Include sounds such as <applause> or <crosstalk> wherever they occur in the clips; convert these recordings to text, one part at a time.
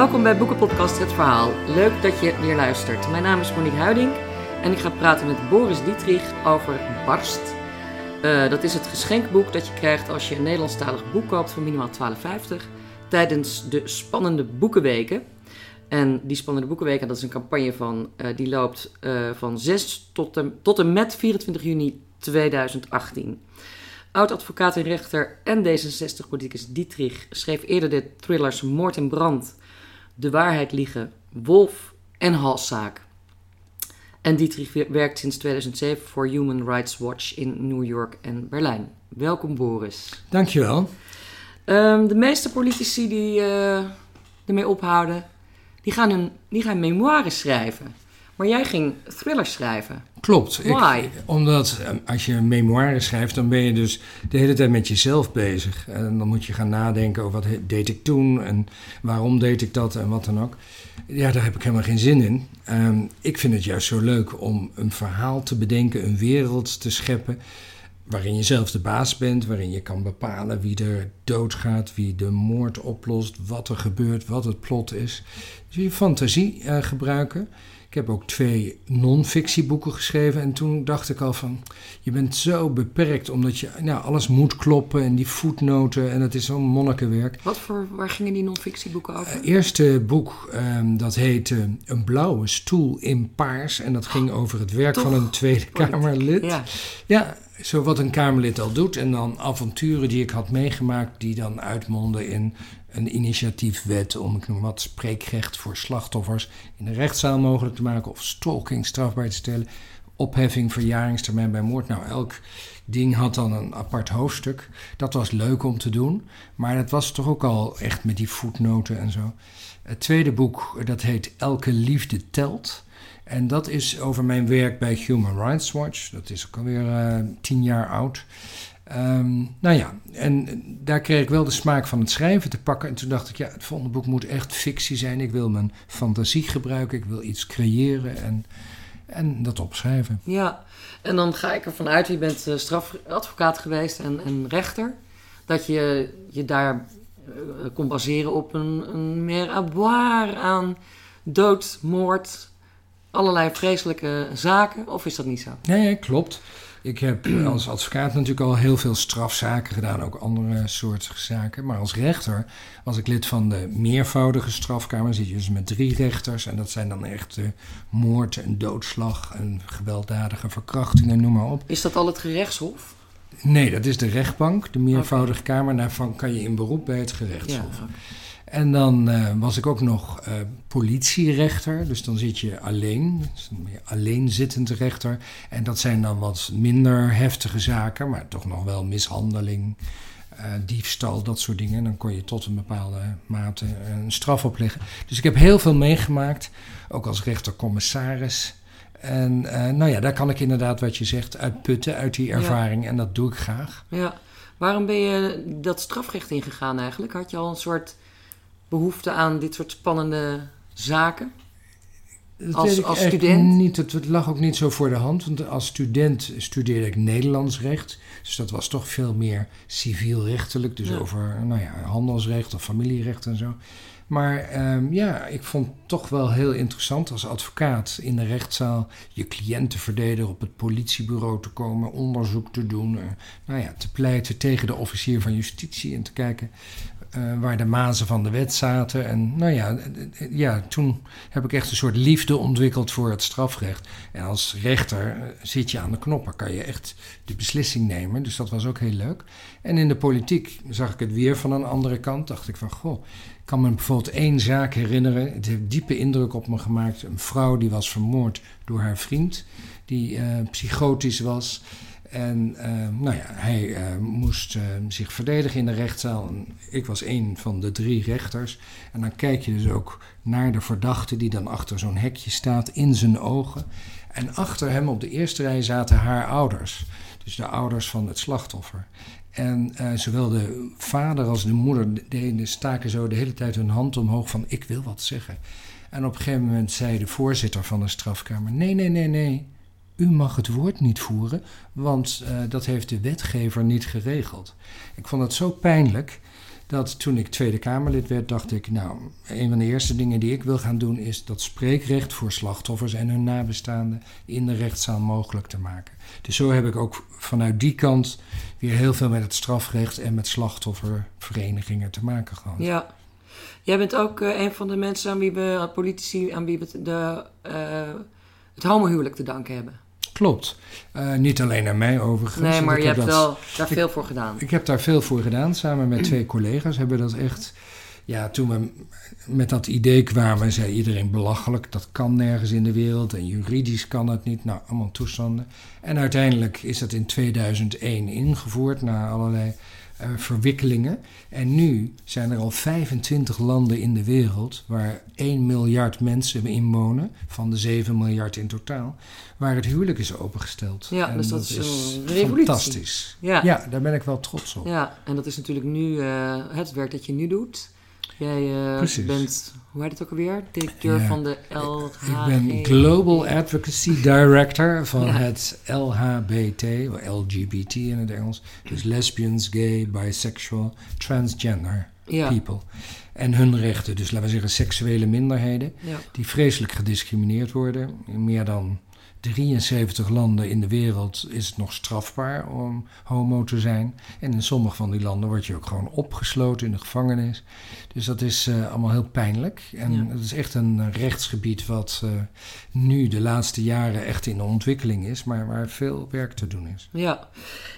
Welkom bij Boekenpodcast Het Verhaal. Leuk dat je weer luistert. Mijn naam is Monique Huiding en ik ga praten met Boris Dietrich over Barst. Uh, dat is het geschenkboek dat je krijgt als je een Nederlandstalig boek koopt voor minimaal 12,50 tijdens de spannende boekenweken. En die spannende boekenweken, dat is een campagne van, uh, die loopt uh, van 6 tot en, tot en met 24 juni 2018. Oud-advocaat en rechter en D66-politicus Dietrich schreef eerder de thrillers Moord en Brand, De Waarheid Liegen, Wolf en Halszaak. En Dietrich werkt sinds 2007 voor Human Rights Watch in New York en Berlijn. Welkom Boris. Dankjewel. Um, de meeste politici die uh, ermee ophouden, die gaan, die gaan memoires schrijven. Maar jij ging thrillers schrijven. Klopt. Why? Ik, omdat eh, als je een memoire schrijft, dan ben je dus de hele tijd met jezelf bezig. En dan moet je gaan nadenken over wat deed ik toen en waarom deed ik dat en wat dan ook. Ja, daar heb ik helemaal geen zin in. Um, ik vind het juist zo leuk om een verhaal te bedenken, een wereld te scheppen. Waarin je zelf de baas bent, waarin je kan bepalen wie er doodgaat, wie de moord oplost, wat er gebeurt, wat het plot is. Dus je fantasie uh, gebruiken. Ik heb ook twee non-fictieboeken geschreven. En toen dacht ik al van, je bent zo beperkt omdat je, nou, alles moet kloppen en die voetnoten en het is zo'n monnikenwerk. Wat voor, waar gingen die non-fictieboeken over? Het uh, eerste boek, um, dat heette Een blauwe stoel in paars. En dat ging over het werk Toch? van een Tweede Kamerlid. Ja. ja, zo wat een Kamerlid al doet. En dan avonturen die ik had meegemaakt, die dan uitmonden in een initiatiefwet om ik noem wat spreekrecht voor slachtoffers in de rechtszaal mogelijk te maken of stalking strafbaar te stellen, opheffing verjaringstermijn bij moord. Nou, elk ding had dan een apart hoofdstuk. Dat was leuk om te doen, maar dat was toch ook al echt met die voetnoten en zo. Het tweede boek, dat heet Elke liefde telt. En dat is over mijn werk bij Human Rights Watch. Dat is ook alweer uh, tien jaar oud. Um, nou ja, en daar kreeg ik wel de smaak van het schrijven te pakken. En toen dacht ik, ja, het volgende boek moet echt fictie zijn. Ik wil mijn fantasie gebruiken, ik wil iets creëren en, en dat opschrijven. Ja, en dan ga ik ervan uit, je bent uh, strafadvocaat geweest en, rechter, dat je je daar kon baseren op een, een meer aan dood, moord, allerlei vreselijke zaken. Of is dat niet zo? Nee, klopt. Ik heb <clears throat> als advocaat natuurlijk al heel veel strafzaken gedaan, ook andere soorten zaken. Maar als rechter was ik lid van de meervoudige strafkamer. Zit je dus met drie rechters en dat zijn dan echt uh, moord en doodslag en gewelddadige verkrachtingen, noem maar op. Is dat al het gerechtshof? Nee, dat is de rechtbank, de meervoudige okay. kamer. Daarvan kan je in beroep bij het gerechtshof. Ja, okay. En dan uh, was ik ook nog uh, politierechter. Dus dan zit je alleen, een meer alleenzittend rechter. En dat zijn dan wat minder heftige zaken, maar toch nog wel mishandeling, uh, diefstal, dat soort dingen. En dan kon je tot een bepaalde mate een straf opleggen. Dus ik heb heel veel meegemaakt, ook als rechtercommissaris. En nou ja, daar kan ik inderdaad wat je zegt uitputten uit die ervaring. Ja. En dat doe ik graag. Ja. Waarom ben je dat strafrecht ingegaan eigenlijk? Had je al een soort behoefte aan dit soort spannende zaken? Dat als, weet ik als echt student? Niet, het, het lag ook niet zo voor de hand. Want als student studeerde ik Nederlands recht. Dus dat was toch veel meer civielrechtelijk. Dus Ja. over nou ja, handelsrecht of familierecht en zo. Maar ehm, ja, ik vond het toch wel heel interessant als advocaat in de rechtszaal je cliënt te verdedigen, op het politiebureau te komen, onderzoek te doen. eh, nou ja, te pleiten tegen de officier van justitie en te kijken eh, waar de mazen van de wet zaten. En nou ja, ja, toen heb ik echt een soort liefde ontwikkeld voor het strafrecht. En als rechter eh, zit je aan de knoppen, kan je echt de beslissing nemen. Dus dat was ook heel leuk. En in de politiek zag ik het weer van een andere kant. Dacht ik van, goh, ik kan me bijvoorbeeld één zaak herinneren. Het heeft diepe indruk op me gemaakt. Een vrouw die was vermoord door haar vriend, die eh, psychotisch was. En uh, nou ja, hij uh, moest uh, zich verdedigen in de rechtszaal. Ik was een van de drie rechters. En dan kijk je dus ook naar de verdachte die dan achter zo'n hekje staat in zijn ogen. En achter hem op de eerste rij zaten haar ouders. Dus de ouders van het slachtoffer. En zowel de vader als de moeder deden, staken zo de hele tijd hun hand omhoog van ik wil wat zeggen. En op een gegeven moment zei de voorzitter van de strafkamer: nee, nee, nee, nee. U mag het woord niet voeren, want uh, dat heeft de wetgever niet geregeld. Ik vond het zo pijnlijk dat toen ik Tweede Kamerlid werd, dacht ik, nou, een van de eerste dingen die ik wil gaan doen is dat spreekrecht voor slachtoffers en hun nabestaanden in de rechtszaal mogelijk te maken. Dus zo heb ik ook vanuit die kant weer heel veel met het strafrecht en met slachtofferverenigingen te maken gehad. Ja. Jij bent ook uh, een van de mensen aan wie we, politici, aan wie we de, uh, het homohuwelijk te danken hebben. Klopt. Uh, niet alleen aan mij overigens. Nee, maar je hebt dat, wel daar veel voor gedaan. Ik heb daar veel voor gedaan. Samen met twee <clears throat> collega's hebben we dat echt... Ja, toen we met dat idee kwamen, zei iedereen belachelijk. Dat kan nergens in de wereld en juridisch kan het niet. Nou, allemaal toestanden. En uiteindelijk is dat in 2001 ingevoerd na allerlei uh, verwikkelingen. En nu zijn er al 25 landen in de wereld waar 1 miljard mensen in wonen, van de 7 miljard in totaal, waar het huwelijk is opengesteld. Ja, dus dat, is een revolutie. Fantastisch. Ja. ja, daar ben ik wel trots op. Ja, en dat is natuurlijk nu uh, het werk dat je nu doet. Jij uh, bent, hoe heet het ook alweer? Directeur van de LHG. Ik ben Global Advocacy Director van het LHBT, LGBT in het Engels. Dus lesbians, gay, bisexual, transgender people. En hun rechten, dus laten we zeggen seksuele minderheden, die vreselijk gediscrimineerd worden. Meer dan 73 landen in de wereld is het nog strafbaar om homo te zijn. En in sommige van die landen word je ook gewoon opgesloten in de gevangenis. Dus dat is uh, allemaal heel pijnlijk. En ja. het is echt een rechtsgebied wat uh, nu de laatste jaren echt in ontwikkeling is, maar waar veel werk te doen is. Ja,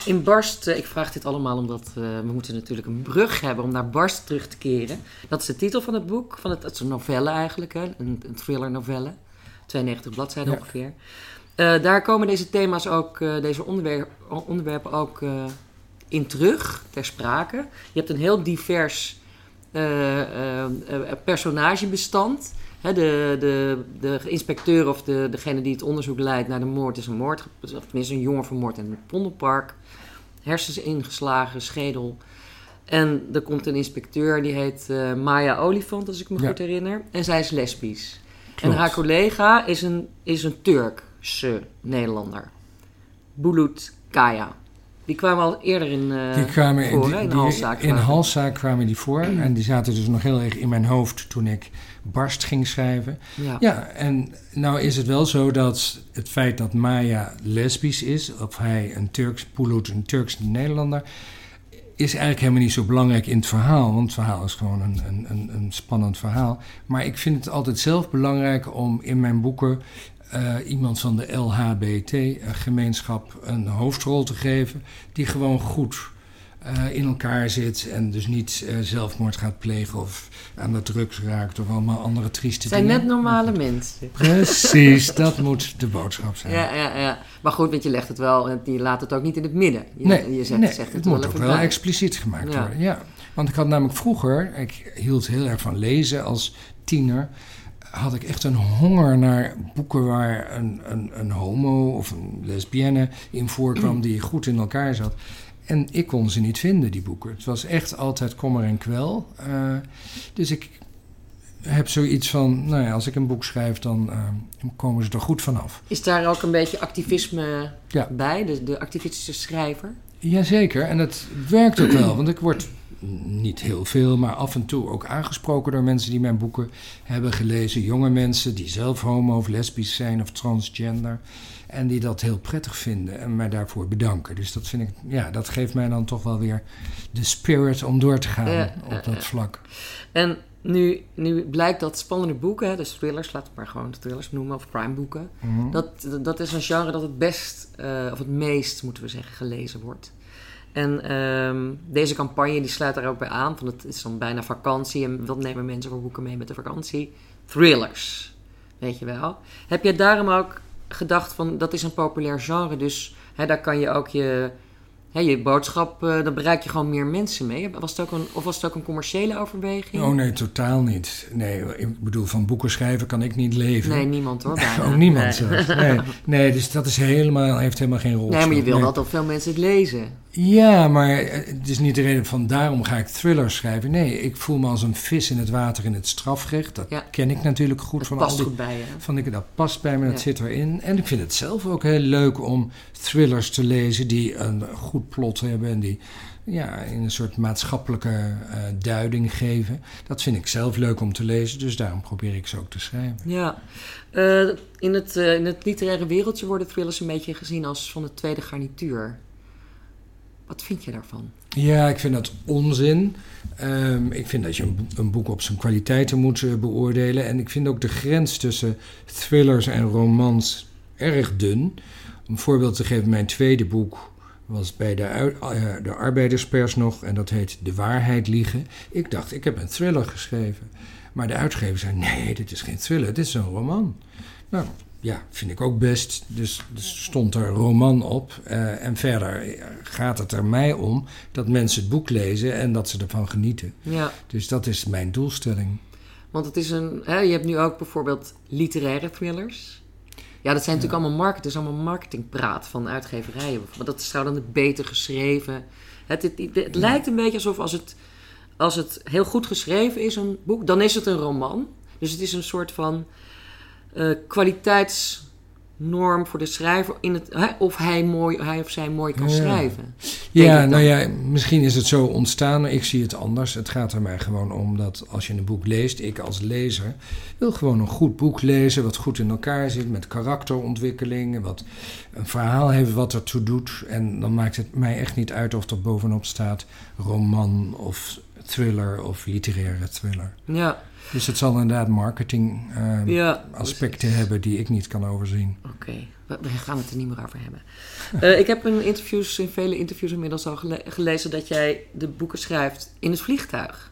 in Barst, ik vraag dit allemaal omdat we moeten natuurlijk een brug hebben om naar Barst terug te keren. Dat is de titel van het boek, van het, het is een novelle eigenlijk, hè? Een, een thriller novelle. 92 bladzijden ja. ongeveer. Uh, daar komen deze thema's ook, uh, deze onderwerp, onderwerpen ook uh, in terug, ter sprake. Je hebt een heel divers personagebestand. Hè, de, de, de inspecteur of de, degene die het onderzoek leidt naar de moord is een moord. Of tenminste een jongen vermoord in het Pondelpark. Hersens ingeslagen, schedel. En er komt een inspecteur, die heet Maya Olifant, als ik me ja. goed herinner. En zij is lesbisch. Klopt. En haar collega is een, is een Turkse Nederlander. Bulut Kaya. Die kwamen al eerder in, uh, die kwamen, voor, die, in die, Halszaak. In Halszaak kwamen die voor. En die zaten dus nog heel erg in mijn hoofd toen ik Barst ging schrijven. Ja. ja, en nou is het wel zo dat het feit dat Maya lesbisch is... of hij een Turks, Bulut een Turks Nederlander is eigenlijk helemaal niet zo belangrijk in het verhaal. Want het verhaal is gewoon een, een, een spannend verhaal. Maar ik vind het altijd zelf belangrijk om in mijn boeken uh, iemand van de LHBT-gemeenschap een hoofdrol te geven. die gewoon goed uh, in elkaar zit en dus niet uh, zelfmoord gaat plegen of aan de drugs raakt of allemaal andere trieste zijn dingen. zijn net normale mensen. Precies, dat moet de boodschap zijn. Ja, ja, ja. Maar goed, want je legt het wel, je laat het ook niet in het midden. Je, nee, je zegt, nee, zegt het, het moet ook wel bij. expliciet gemaakt ja. worden. Ja. Want ik had namelijk vroeger, ik hield heel erg van lezen als tiener had ik echt een honger naar boeken waar een, een, een homo of een lesbienne in voorkwam die goed in elkaar zat. En ik kon ze niet vinden, die boeken. Het was echt altijd kommer en kwel. Uh, dus ik heb zoiets van, nou ja, als ik een boek schrijf, dan uh, komen ze er goed vanaf. Is daar ook een beetje activisme ja. bij, de, de activistische schrijver? Jazeker, en dat werkt ook wel, want ik word niet heel veel, maar af en toe ook aangesproken door mensen die mijn boeken hebben gelezen. Jonge mensen die zelf homo of lesbisch zijn of transgender. En die dat heel prettig vinden en mij daarvoor bedanken. Dus dat vind ik, ja, dat geeft mij dan toch wel weer de spirit om door te gaan ja, op dat vlak. En nu, nu blijkt dat spannende boeken, dus thrillers, laten we maar gewoon thrillers noemen, of crime boeken. Mm -hmm. dat, dat is een genre dat het best, uh, of het meest, moeten we zeggen, gelezen wordt. En um, deze campagne die sluit daar ook bij aan, want het is dan bijna vakantie en wat nemen mensen voor boeken mee met de vakantie? Thrillers, weet je wel. Heb je daarom ook gedacht van dat is een populair genre, dus hè, daar kan je ook je, hè, je boodschap, uh, daar bereik je gewoon meer mensen mee. Was het ook een, of was het ook een commerciële overweging? Oh nee, totaal niet. Nee, ik bedoel, van boeken schrijven kan ik niet leven. Nee, niemand hoor. Bijna. <laughs> oh, niemand nee. Nee. nee, dus dat is helemaal, heeft helemaal geen rol. Nee, maar je wil nee. dat al veel mensen het lezen. Ja, maar het is niet de reden van daarom ga ik thrillers schrijven. Nee, ik voel me als een vis in het water in het strafrecht. Dat ja. ken ik natuurlijk goed dat van past al die, goed bij je. Van ik, dat past bij me, dat ja. zit erin. En ik vind het zelf ook heel leuk om thrillers te lezen die een goed plot hebben en die ja, in een soort maatschappelijke duiding geven. Dat vind ik zelf leuk om te lezen, dus daarom probeer ik ze ook te schrijven. Ja, in, het, in het literaire wereldje worden thrillers een beetje gezien als van de tweede garnituur. Wat vind je daarvan? Ja, ik vind dat onzin. Ehm, ik vind dat je een, boek op zijn kwaliteiten moet uh, beoordelen. En ik vind ook de grens tussen thrillers en romans erg dun. Om een voorbeeld te geven, mijn tweede boek was bij de, uh, de arbeiderspers nog. En dat heet De Waarheid Liegen. Ik dacht, ik heb een thriller geschreven. Maar de uitgever zei, nee, dit is geen thriller, dit is een roman. Nou, ja, vind ik ook best. Dus, dus stond er roman op. Uh, en verder gaat het er mij om dat mensen het boek lezen en dat ze ervan genieten. Ja. Dus dat is mijn doelstelling. Want het is een. Hè, je hebt nu ook bijvoorbeeld literaire thrillers. Ja, dat zijn natuurlijk allemaal market, dus allemaal marketingpraat van uitgeverijen. Want dat trouwens dan beter geschreven. Het, het, het, lijkt een beetje alsof als het, als het heel goed geschreven is, een boek, dan is het een roman. Dus het is een soort van uh, kwaliteitsnorm voor de schrijver in het, hè, of hij, mooi, hij of zij mooi kan schrijven. Ja, nou ja, misschien is het zo ontstaan, ik zie het anders. Het gaat er mij gewoon om dat als je een boek leest, ik als lezer wil gewoon een goed boek lezen, wat goed in elkaar zit, met karakterontwikkeling, wat een verhaal heeft wat ertoe doet. En dan maakt het mij echt niet uit of er bovenop staat roman of thriller of literaire thriller. Ja. Dus het zal inderdaad marketing uh, aspecten hebben die ik niet kan overzien. Oké, we, gaan het er niet meer over hebben. uh, <laughs> ik heb in, interviews, in vele interviews inmiddels al gelezen dat jij de boeken schrijft in het vliegtuig.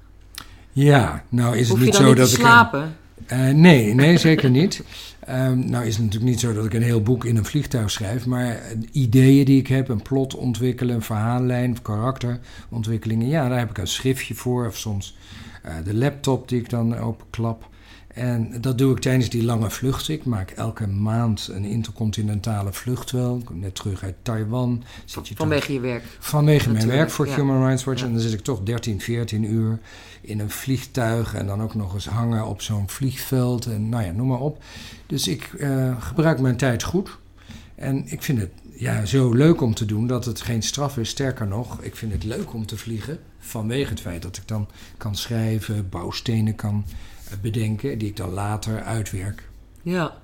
Ja, nou is Hoef het niet zo dat te ik. slapen? Uh, nee, nee, zeker niet. Um, nou is het natuurlijk niet zo dat ik een heel boek in een vliegtuig schrijf, maar ideeën die ik heb, een plot ontwikkelen, een verhaallijn, karakterontwikkelingen, ja, daar heb ik een schriftje voor of soms de laptop die ik dan openklap. En dat doe ik tijdens die lange vluchten. Ik maak elke maand een intercontinentale vlucht wel. Ik kom net terug uit Taiwan. Zit je vanwege toch, je werk? Vanwege mijn werk voor ja. Human Rights Watch. Ja. En dan zit ik toch 13, 14 uur in een vliegtuig. En dan ook nog eens hangen op zo'n vliegveld. En nou ja, noem maar op. Dus ik uh, gebruik mijn tijd goed. En ik vind het ja, zo leuk om te doen dat het geen straf is. Sterker nog, ik vind het leuk om te vliegen. Vanwege het feit dat ik dan kan schrijven, bouwstenen kan bedenken, die ik dan later uitwerk. Ja.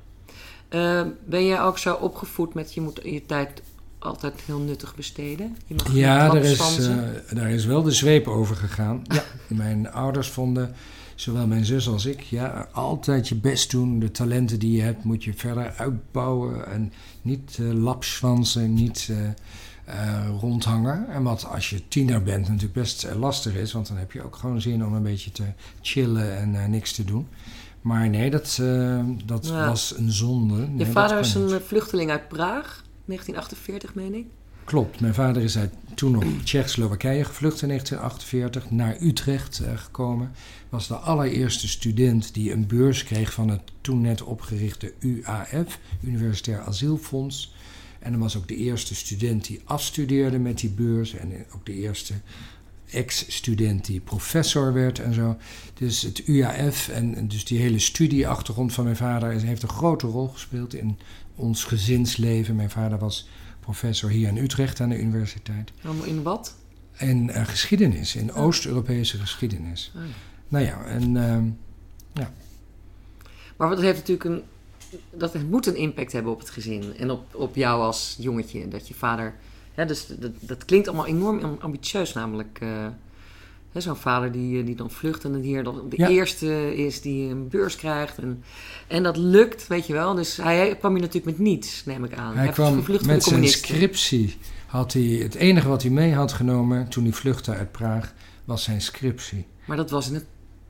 Uh, ben jij ook zo opgevoed met je moet je tijd altijd heel nuttig besteden? Je mag ja, daar is, uh, daar is wel de zweep over gegaan. Ja. <laughs> Mijn ouders vonden, zowel mijn zus als ik, ja, altijd je best doen. De talenten die je hebt moet je verder uitbouwen. En niet uh, lapswansen, niet uh, rondhangen. En wat als je tiener bent natuurlijk best uh, lastig is, want dan heb je ook gewoon zin om een beetje te chillen en uh, niks te doen. Maar nee, dat, dat ja. was een zonde. Nee, je vader is een vluchteling uit Praag, 1948 meen ik? Klopt, mijn vader is uit toen nog <clears throat> Tsjechoslowakije gevlucht in 1948, naar Utrecht gekomen. Was de allereerste student die een beurs kreeg van het toen net opgerichte UAF, Universitair Asielfonds. En dan was ook de eerste student die afstudeerde met die beurs. En ook de eerste ex-student die professor werd en zo. Dus het UAF en dus die hele studieachtergrond van mijn vader heeft een grote rol gespeeld in ons gezinsleven. Mijn vader was professor hier in Utrecht aan de universiteit. In wat? In uh, geschiedenis, in Oost-Europese geschiedenis. Oh, ja. Nou ja, en uh, ja. Maar dat heeft natuurlijk een dat het moet een impact hebben op het gezin en op, op jou als jongetje. Dat je vader. Hè, dus dat, dat klinkt allemaal enorm ambitieus, namelijk. Uh, Zo'n vader die, die dan vlucht en dan de ja. eerste is die een beurs krijgt. En, en dat lukt, weet je wel. Dus hij kwam hier natuurlijk met niets, neem ik aan. Hij, hij kwam met zijn scriptie. Had hij, het enige wat hij mee had genomen toen hij vluchtte uit Praag was zijn scriptie. Maar dat was in het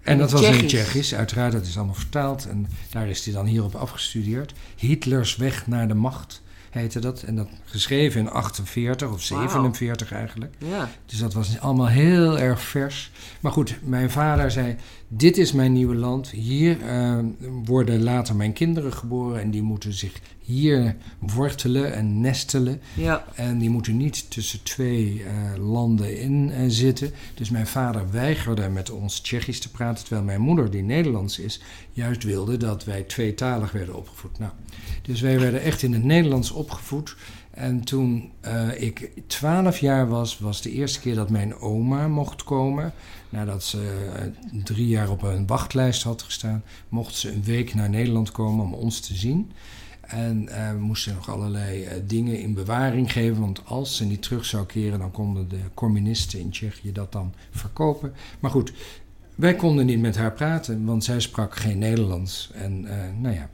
en dat was in het Tsjechisch, uiteraard, dat is allemaal vertaald. En daar is hij dan hierop afgestudeerd. Hitlers weg naar de macht heette dat. En dat geschreven in 48 of 47 wow. eigenlijk. Ja. Dus dat was allemaal heel erg vers. Maar goed, mijn vader zei: Dit is mijn nieuwe land. Hier uh, worden later mijn kinderen geboren. En die moeten zich hier wortelen en nestelen. Ja. En die moeten niet tussen twee uh, landen in uh, zitten. Dus mijn vader weigerde met ons Tsjechisch te praten. Terwijl mijn moeder, die Nederlands is, juist wilde dat wij tweetalig werden opgevoed. Nou, dus wij werden echt in het Nederlands opgevoed. En toen uh, ik 12 jaar was, was de eerste keer dat mijn oma mocht komen. Nadat ze uh, drie jaar op een wachtlijst had gestaan, mocht ze een week naar Nederland komen om ons te zien. En we moesten nog allerlei dingen in bewaring geven, want als ze niet terug zou keren, dan konden de communisten in Tsjechië dat dan verkopen. Maar goed, wij konden niet met haar praten, want zij sprak geen Nederlands. En nou ja.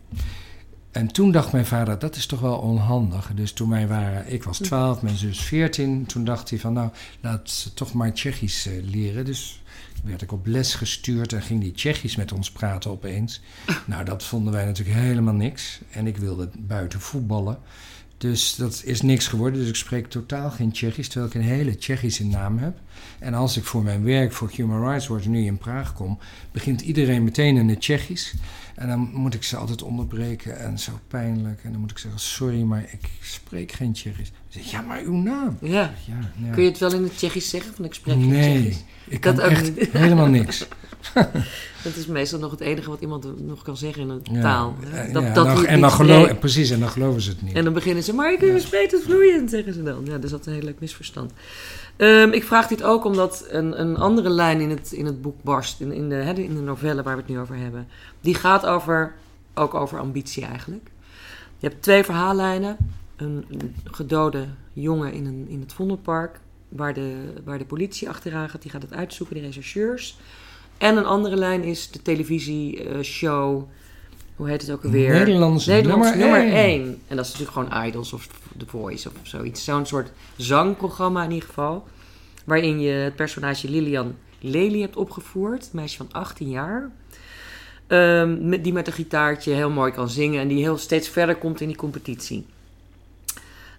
En toen dacht mijn vader, dat is toch wel onhandig. Dus toen wij waren, ik was 12, mijn zus 14, toen dacht hij van nou, laat ze toch maar Tsjechisch leren. Dus werd ik op les gestuurd en ging die Tsjechisch met ons praten opeens. Nou, dat vonden wij natuurlijk helemaal niks. En ik wilde buiten voetballen. Dus dat is niks geworden. Dus ik spreek totaal geen Tsjechisch, terwijl ik een hele Tsjechische naam heb. En als ik voor mijn werk voor Human Rights Watch nu in Praag kom, begint iedereen meteen in het Tsjechisch. En dan moet ik ze altijd onderbreken en zo pijnlijk. En dan moet ik zeggen, sorry, maar ik spreek geen Tsjechisch. Zeg, ja, maar uw naam. Ja. ja, Kun je het wel in het Tsjechisch zeggen, van ik spreek geen nee, Tsjechisch? Nee, ik kan dat echt helemaal niks. <laughs> dat is meestal nog het enige wat iemand nog kan zeggen in een taal. Dat, ja, dat nou, en dan geloof, precies, en dan geloven ze het niet. En dan beginnen ze, maar ik ja. spreek het vloeiend, zeggen ze dan. Ja, dus dat is een heel leuk misverstand. Um, ik vraag dit ook omdat een, een andere lijn in het, in het boek barst, in, in, de, hè, in de novelle waar we het nu over hebben. Die gaat over, ook over ambitie eigenlijk. Je hebt twee verhaallijnen. Een, een gedode jongen in, een, in het Vondelpark, waar de, waar de politie achteraan gaat. Die gaat het uitzoeken, de rechercheurs. En een andere lijn is de televisieshow. Hoe heet het ook alweer? Nederlands, Nederlands nummer, nummer 1. En dat is natuurlijk gewoon Idols of The Voice of zoiets. Zo'n soort zangprogramma in ieder geval. Waarin je het personage Lilian Lely hebt opgevoerd. Een meisje van 18 jaar. Um, die met een gitaartje heel mooi kan zingen. En die heel steeds verder komt in die competitie.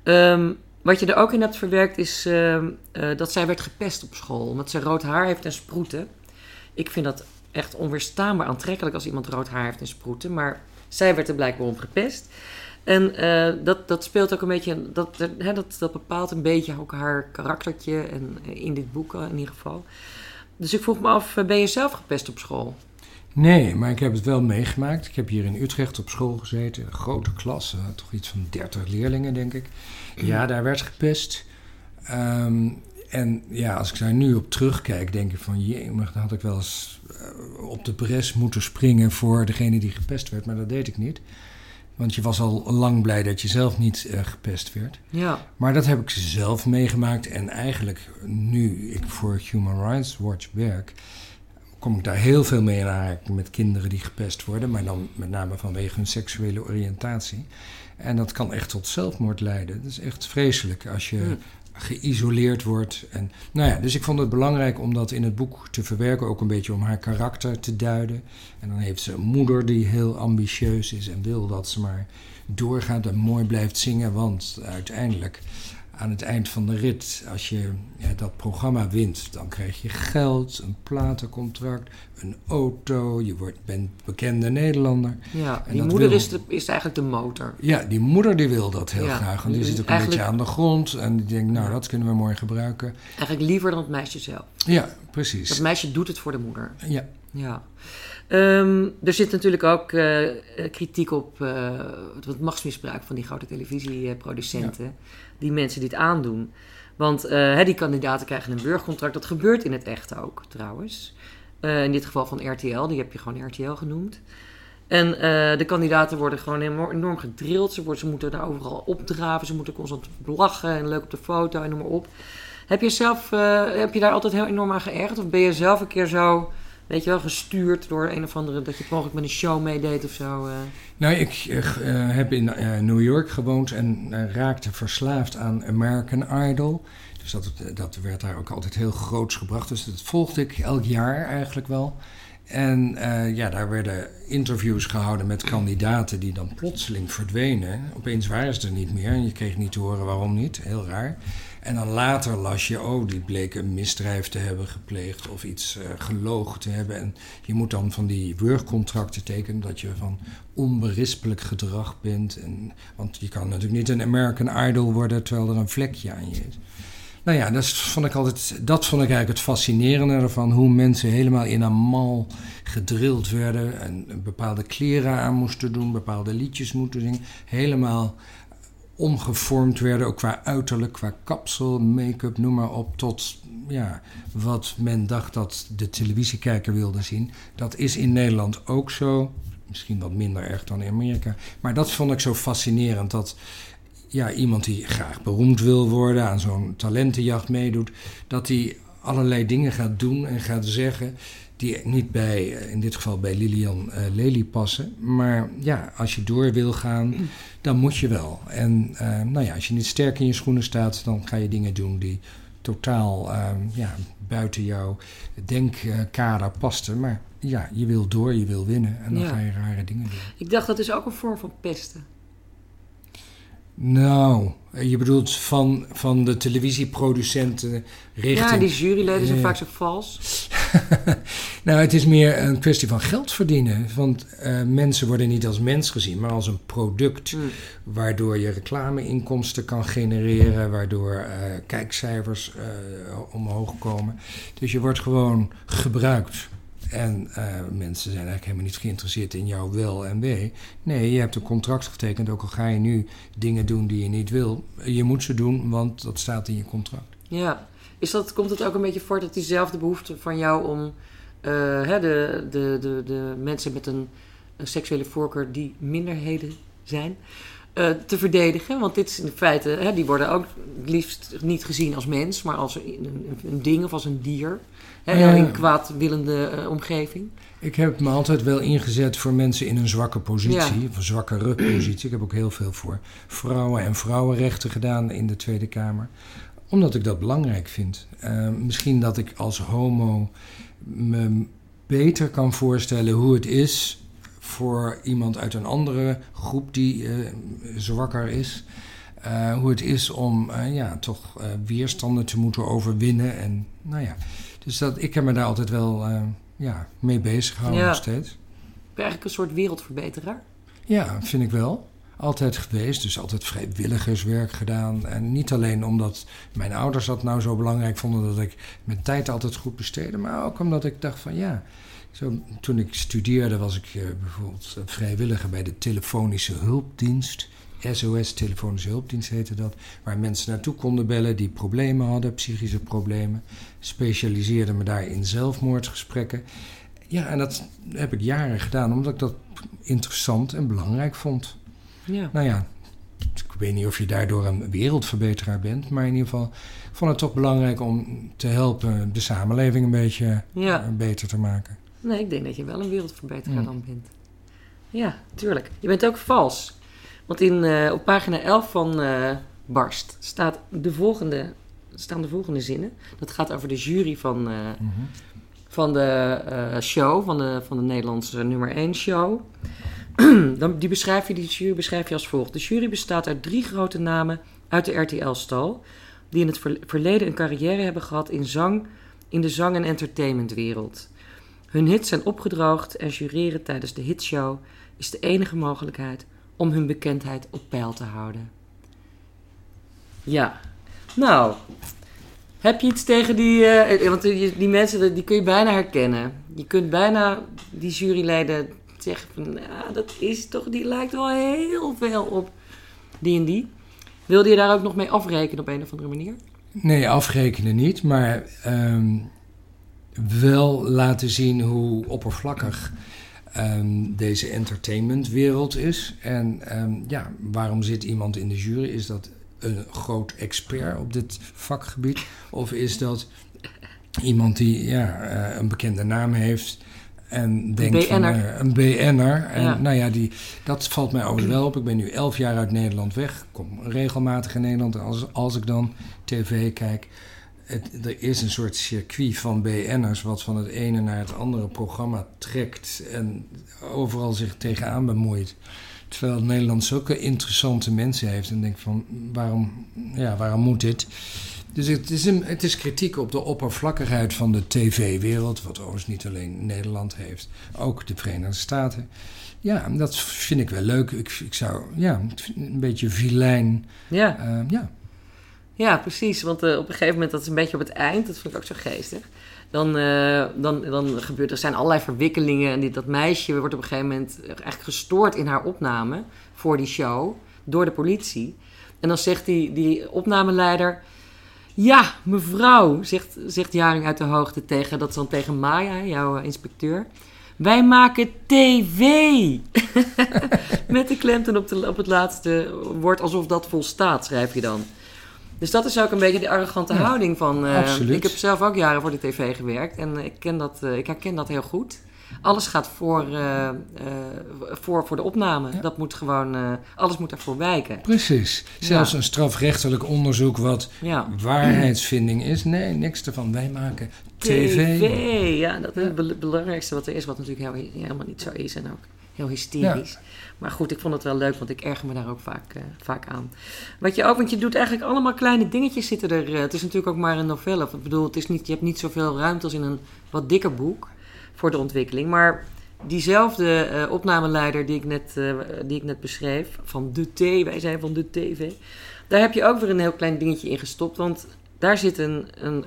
Um, wat je er ook in hebt verwerkt is uh, uh, dat zij werd gepest op school. Omdat ze rood haar heeft en sproeten. Ik vind dat echt onweerstaanbaar aantrekkelijk als iemand rood haar heeft en sproeten. Maar zij werd er blijkbaar om gepest. En uh, dat, dat speelt ook een beetje, dat, hè, dat, bepaalt een beetje ook haar karaktertje. En in dit boek in ieder geval. Dus ik vroeg me af, ben je zelf gepest op school? Nee, maar ik heb het wel meegemaakt. Ik heb hier in Utrecht op school gezeten. Een grote klas, toch iets van 30 leerlingen, denk ik. Ja, daar werd gepest. Um, en ja, als ik daar nu op terugkijk, denk ik van... jee, maar dan had ik wel eens uh, op de bres moeten springen voor degene die gepest werd. Maar dat deed ik niet. Want je was al lang blij dat je zelf niet uh, gepest werd. Ja. Maar dat heb ik zelf meegemaakt. En eigenlijk nu ik voor Human Rights Watch werk... kom ik daar heel veel mee in aanraking met kinderen die gepest worden. Maar dan met name vanwege hun seksuele oriëntatie. En dat kan echt tot zelfmoord leiden. Dat is echt vreselijk als je hm geïsoleerd wordt. En, nou ja, dus ik vond het belangrijk om dat in het boek te verwerken, ook een beetje om haar karakter te duiden. En dan heeft ze een moeder die heel ambitieus is en wil dat ze maar doorgaat en mooi blijft zingen, want uiteindelijk aan het eind van de rit, als je ja, dat programma wint, dan krijg je geld, een platencontract, een auto, je wordt, bent bekende Nederlander. Ja, en die moeder is, de, is eigenlijk de motor. Ja, die moeder die wil dat heel graag. Want die zit ook een beetje aan de grond en die denkt, nou, dat kunnen we mooi gebruiken. Eigenlijk liever dan het meisje zelf. Ja, precies. Dat meisje doet het voor de moeder. Ja. Ja. Um, er zit natuurlijk ook uh, kritiek op uh, het machtsmisbruik van die grote televisieproducenten. Ja. Die mensen die het aandoen. Want uh, die kandidaten krijgen een burgercontract. Dat gebeurt in het echt ook, trouwens. in dit geval van RTL, die heb je gewoon RTL genoemd. En de kandidaten worden gewoon enorm, enorm gedrild. Ze, worden, ze moeten daar overal opdraven. Ze moeten constant lachen en leuk op de foto en noem maar op. Heb je zelf, heb je daar altijd heel enorm aan geërgerd? Of ben je zelf een keer zo weet je wel, gestuurd door een of andere, dat je mogelijk met een show meedeed of zo? Uh. Nou, ik uh, heb in New York gewoond en raakte verslaafd aan American Idol. Dus dat, dat werd daar ook altijd heel groots gebracht. Dus dat volgde ik elk jaar eigenlijk wel. En ja, daar werden interviews gehouden met kandidaten die dan plotseling verdwenen. Opeens waren ze er niet meer en je kreeg niet te horen waarom niet. Heel raar. En dan later las je, oh, die bleek een misdrijf te hebben gepleegd of iets uh, gelogen te hebben. En je moet dan van die wurgcontracten tekenen dat je van onberispelijk gedrag bent. En, want je kan natuurlijk niet een American Idol worden terwijl er een vlekje aan je is. Nou ja, dat vond ik altijd, dat vond ik eigenlijk het fascinerende ervan. Hoe mensen helemaal in een mal gedrild werden. En bepaalde kleren aan moesten doen, bepaalde liedjes moeten zingen. Helemaal omgevormd werden, ook qua uiterlijk, qua kapsel, make-up, noem maar op, tot ja, wat men dacht dat de televisiekijker wilde zien. Dat is in Nederland ook zo. Misschien wat minder erg dan in Amerika. Maar dat vond ik zo fascinerend. Dat ja, iemand die graag beroemd wil worden, aan zo'n talentenjacht meedoet, dat hij allerlei dingen gaat doen en gaat zeggen die niet bij, eh, in dit geval bij Lilian uh, Lely passen. Maar ja, als je door wil gaan, dan moet je wel. En uh, nou ja, als je niet sterk in je schoenen staat, dan ga je dingen doen die totaal uh, ja, buiten jouw denkkader pasten. Maar ja, je wil door, je wil winnen en dan Ja. ga je rare dingen doen. Ik dacht dat is ook een vorm van pesten. Nou, je bedoelt van, van de televisieproducenten richting... Ja, die juryleden zijn vaak zo vals. <laughs> nou, het is meer een kwestie van geld verdienen. Want eh, mensen worden niet als mens gezien, maar als een product. Mm. Waardoor je reclameinkomsten kan genereren, waardoor eh, kijkcijfers eh, omhoog komen. Dus je wordt gewoon gebruikt. En eh, mensen zijn eigenlijk helemaal niet geïnteresseerd in jouw wel en wee. Nee, je hebt een contract getekend, ook al ga je nu dingen doen die je niet wil. Je moet ze doen, want dat staat in je contract. Ja. Is dat, komt het ook een beetje voort dat diezelfde behoefte van jou om eh, hè, de, de, de, de mensen met een, een seksuele voorkeur die minderheden zijn, eh, te verdedigen? Want dit is in feite, hè, die worden ook het liefst niet gezien als mens, maar als een, een, een ding of als een dier. Hè, Ja. In kwaadwillende eh, omgeving. Ik heb me altijd wel ingezet voor mensen in een zwakke positie, Ja. of een zwakkere positie. Ik heb ook heel veel voor vrouwen en vrouwenrechten gedaan in de Tweede Kamer. Omdat ik dat belangrijk vind. Eh, misschien dat ik als homo me beter kan voorstellen hoe het is voor iemand uit een andere groep die eh, zwakker is. Eh, hoe het is om eh, ja, toch weerstanden te moeten overwinnen. En, nou ja. Dus dat, ik heb me daar altijd wel ja, mee bezig gehouden Ja. nog steeds. Ben je eigenlijk een soort wereldverbeteraar? Ja, vind ik wel. Altijd geweest, dus altijd vrijwilligerswerk gedaan. En niet alleen omdat mijn ouders dat nou zo belangrijk vonden dat ik mijn tijd altijd goed besteedde, maar ook omdat ik dacht van ja. Zo, toen ik studeerde was ik eh, bijvoorbeeld eh, vrijwilliger bij de telefonische hulpdienst. SOS Telefonische Hulpdienst heette dat. Waar mensen naartoe konden bellen die problemen hadden, psychische problemen. Specialiseerde me daar in zelfmoordgesprekken. Ja, en dat heb ik jaren gedaan omdat ik dat interessant en belangrijk vond. Ja. Nou ja, ik weet niet of je daardoor een wereldverbeteraar bent, maar in ieder geval vond het toch belangrijk om te helpen de samenleving een beetje Ja. eh, beter te maken. Nee, ik denk dat je wel een wereldverbeteraar Mm. dan bent. Ja, tuurlijk. Je bent ook vals. Want in, eh, op pagina 11 van eh, Barst staat de volgende, staan de volgende zinnen. Dat gaat over de jury van, eh, Mhm. van de show, van de, van de Nederlandse nummer 1 show. <clears throat> Dan, die, beschrijf je, die jury beschrijf je als volgt. De jury bestaat uit drie grote namen uit de RTL-stal... die in het ver- verleden een carrière hebben gehad in, zang, in de zang- en entertainmentwereld. Hun hits zijn opgedroogd en jureren tijdens de hitshow... is de enige mogelijkheid om hun bekendheid op peil te houden. Ja, nou... Heb je iets tegen die... eh, want die, die mensen, die kun je bijna herkennen. Je kunt bijna die juryleden zeggen van... Ja, dat is toch... Die lijkt wel heel veel op die en die. Wilde je daar ook nog mee afrekenen op een of andere manier? Nee, afrekenen niet, maar ehm, wel laten zien hoe oppervlakkig ehm, deze entertainmentwereld is. En ehm, ja, waarom zit iemand in de jury? Is dat een groot expert op dit vakgebied? Of is dat iemand die ja, eh, een bekende naam heeft en denkt van eh, een BN'er. En Ja. nou ja, die, dat valt mij overigens wel op. Ik ben nu elf jaar uit Nederland weg. Kom regelmatig in Nederland. Als, als ik dan tv kijk, het, er is een soort circuit van BN'ers... wat van het ene naar het andere programma trekt... en overal zich tegenaan bemoeit. Terwijl Nederland zulke interessante mensen heeft... en denk van, waarom, ja, waarom moet dit? Dus het is, een, het is kritiek op de oppervlakkigheid van de tv-wereld... wat overigens niet alleen Nederland heeft, ook de Verenigde Staten... Ja, dat vind ik wel leuk. Ik, ik zou, ja, een beetje vilijn. Ja, eh, ja, ja precies. Want eh, op een gegeven moment, dat is een beetje op het eind, dat vind ik ook zo geestig. Dan, eh, dan, dan gebeurt er zijn allerlei verwikkelingen. En dit, dat meisje wordt op een gegeven moment eigenlijk gestoord in haar opname voor die show. door de politie. En dan zegt die, die opnameleider... Ja, mevrouw, zegt, zegt Jaring uit de hoogte tegen... Dat dan tegen Maya, jouw eh, inspecteur. Wij maken tv. <laughs> Met de klemtoon op, op het laatste woord, alsof dat volstaat, schrijf je dan. Dus dat is ook een beetje die arrogante Ja, houding van... eh, ik heb zelf ook jaren voor de tv gewerkt en ik, ken dat, eh, ik herken dat heel goed. Alles gaat voor, eh, eh, voor, voor de opname. Ja. Dat moet gewoon, eh, alles moet daarvoor wijken. Precies. Zelfs Ja. een strafrechtelijk onderzoek wat waarheidsvinding is. Nee, niks ervan. Wij maken tv. ja, dat is het bel- belangrijkste wat er is, wat natuurlijk helemaal niet zo is en ook heel hysterisch. Maar goed, ik vond het wel leuk, want ik erger me daar ook vaak, eh, vaak aan. Wat je ook, want je doet eigenlijk allemaal kleine dingetjes zitten er. eh, het is natuurlijk ook maar een novelle. Ik bedoel, het is niet, je hebt niet zoveel ruimte als in een wat dikker boek voor de ontwikkeling. Maar diezelfde eh, opnameleider die ik, net, die ik net beschreef, van de T, wij zijn van de TV. Daar heb je ook weer een heel klein dingetje in gestopt, want daar zit een, een,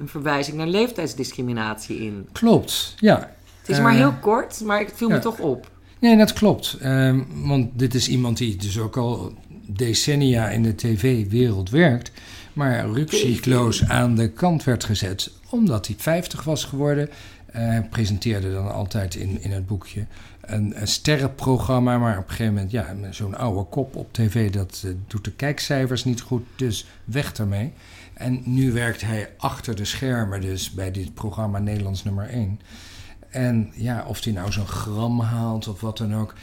een verwijzing naar leeftijdsdiscriminatie in. Klopt, ja. Het is maar heel kort, maar het viel me toch op. Nee, dat klopt. Ehm, want dit is iemand die dus ook al decennia in de tv-wereld werkt. Maar rukzichtloos aan de kant werd gezet omdat hij 50 was geworden. Eh, presenteerde dan altijd in, in het boekje een, een sterrenprogramma. Maar op een gegeven moment, ja, zo'n oude kop op tv, dat eh, doet de kijkcijfers niet goed. Dus weg ermee. En nu werkt hij achter de schermen, dus bij dit programma Nederlands nummer 1. En ja, of hij nou zo'n gram haalt of wat dan ook,